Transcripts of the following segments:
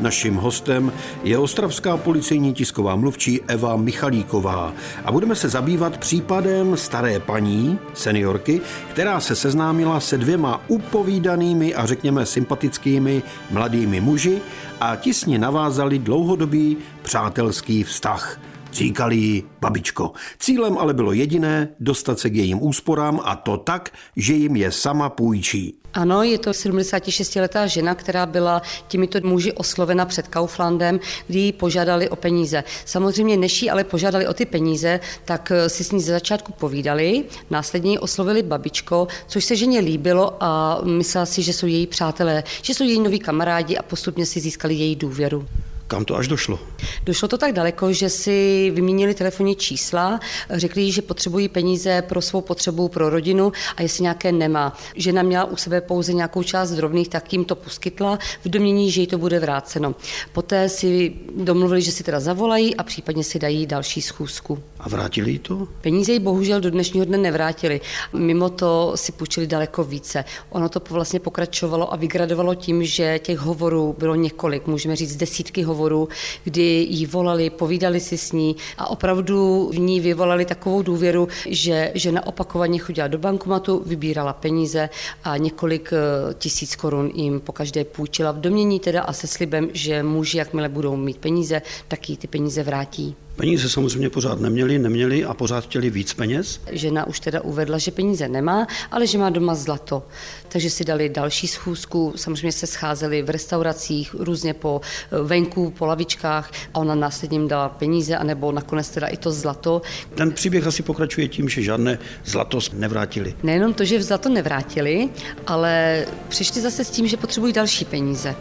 Naším hostem je ostravská policejní tisková mluvčí Eva Michalíková a budeme se zabývat případem staré paní, seniorky, která se seznámila se dvěma upovídanými a řekněme sympatickými mladými muži a ti s ní navázali dlouhodobý přátelský vztah. Říkali jí babičko. Cílem ale bylo jediné, dostat se k jejím úsporám a to tak, že jim je sama půjčí. Ano, je to 76-letá žena, která byla těmito muži oslovena před Kauflandem, kdy ji požádali o peníze. Samozřejmě než jí ale požádali o ty peníze, tak eh, si s ní ze začátku povídali, následně ji oslovili babičko, což se ženě líbilo a myslela si, že jsou její přátelé, že jsou její noví kamarádi a postupně si získali její důvěru. Kam to až došlo? Došlo to tak daleko, že si vymínili telefonní čísla, řekli, že potřebují peníze pro svou potřebu, pro rodinu a jestli nějaké nemá. Žena měla u sebe pouze nějakou část drobných, tak jim to poskytla v domění, že jí to bude vráceno. Poté si domluvili, že si teda zavolají a případně si dají další schůzku. A vrátili jí to? Peníze jí bohužel do dnešního dne nevrátili. Mimo to si půjčili daleko více. Ono to vlastně pokračovalo a vygradovalo tím, že těch hovorů bylo několik, můžeme říct desítky hovorů rozhovoru, kdy jí volali, povídali si s ní a opravdu v ní vyvolali takovou důvěru, že žena opakovaně chodila do bankomatu, vybírala peníze a několik eh, tisíc korun jim po každé půjčila v domění teda a se slibem, že muži, jakmile budou mít peníze, tak jí ty peníze vrátí. Peníze samozřejmě pořád neměli, neměli a pořád chtěli víc peněz. Žena už teda uvedla, že peníze nemá, ale že má doma zlato. Takže si dali další schůzku, samozřejmě se scházeli v restauracích, různě po eh, venku, po lavičkách a ona následně jim dala peníze, anebo nakonec teda i to zlato. Ten příběh asi pokračuje tím, že žádné zlato nevrátili. Nejenom to, že zlato nevrátili, ale přišli zase s tím, že potřebují další peníze.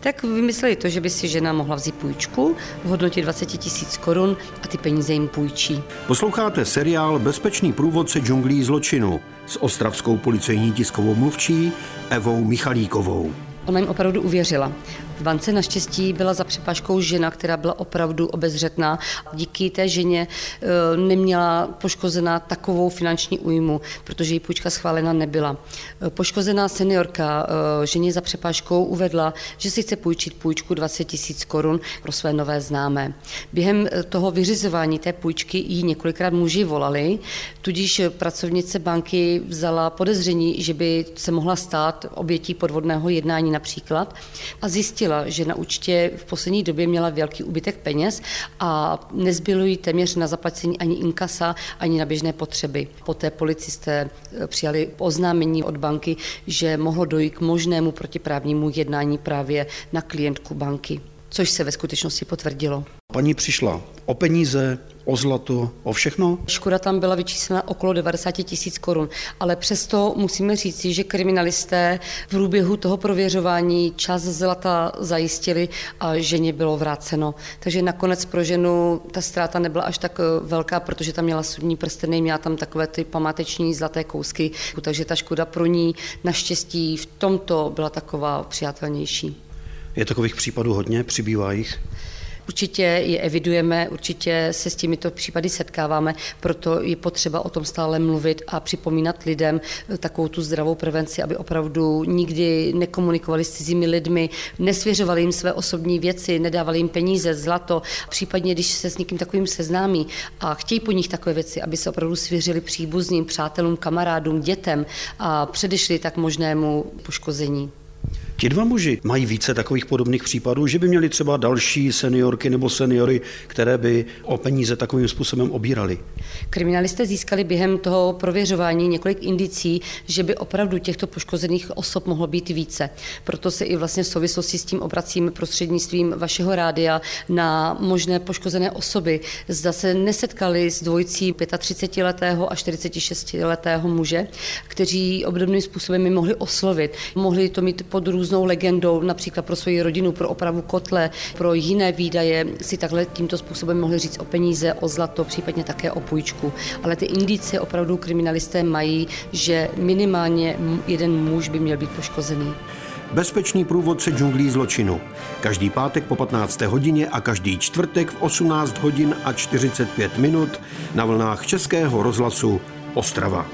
Tak vymysleli to, že by si žena mohla vzít půjčku v hodnotě 20 tisíc korun a ty peníze jim půjčí. Posloucháte seriál Bezpečný průvodce džunglí zločinu s ostravskou policejní tiskovou mluvčí Evou Michalíkovou. Ona jim opravdu uvěřila. V bance naštěstí byla za přepážkou žena, která byla opravdu obezřetná. Díky té ženě e, neměla poškozená takovou finanční újmu, protože její půjčka schválena nebyla. E, poškozená seniorka e, ženě za přepážkou uvedla, že si chce půjčit půjčku 20 tisíc korun pro své nové známé. Během toho vyřizování té půjčky jí několikrát muži volali, tudíž pracovnice banky vzala podezření, že by se mohla stát obětí podvodného jednání například a zjistila, zjistila, že na účtě v poslední době měla velký úbytek peněz a nezbylo jí téměř na zaplacení ani inkasa, ani na běžné potřeby. Poté policisté eh, přijali oznámení od banky, že mohlo dojít k možnému protiprávnímu jednání právě na klientku banky, což se ve skutečnosti potvrdilo. Paní přišla o peníze, o zlato, o všechno? Škoda tam byla vyčíslena okolo 90 tisíc korun, ale přesto musíme říct, že kriminalisté v průběhu toho prověřování čas zlata zajistili a ženě bylo vráceno. Takže nakonec pro ženu ta ztráta nebyla až tak eh, velká, protože tam měla sudní prsteny, měla tam takové ty památeční zlaté kousky, takže ta škoda pro ní naštěstí v tomto byla taková přijatelnější. Je takových případů hodně, přibývá jich? Určitě je evidujeme, určitě se s těmito případy setkáváme, proto je potřeba o tom stále mluvit a připomínat lidem eh, takovou tu zdravou prevenci, aby opravdu nikdy nekomunikovali s cizími lidmi, nesvěřovali jim své osobní věci, nedávali jim peníze, zlato, případně když se s někým takovým seznámí a chtějí po nich takové věci, aby se opravdu svěřili příbuzným, přátelům, kamarádům, dětem a předešli tak možnému poškození. Ti dva muži mají více takových podobných případů, že by měli třeba další seniorky nebo seniory, které by o peníze takovým způsobem obírali. Kriminalisté získali během toho prověřování několik indicí, že by opravdu těchto poškozených osob mohlo být více. Proto se i vlastně v souvislosti s tím obracím prostřednictvím vašeho rádia na možné poškozené osoby. Zda se nesetkali s dvojicí 35-letého a 46-letého muže, kteří obdobným způsobem mi mohli oslovit. Mohli to mít pod růz různou legendou, například pro svoji rodinu, pro opravu kotle, pro jiné výdaje si takhle tímto způsobem mohli říct o peníze, o zlato, případně také o půjčku. Ale ty indicie opravdu kriminalisté mají, že minimálně jeden muž by měl být poškozený. Bezpečný průvodce džunglí zločinu. Každý pátek po 15. hodině a každý čtvrtek v 18 hodin a 45 minut na vlnách Českého rozhlasu Ostrava.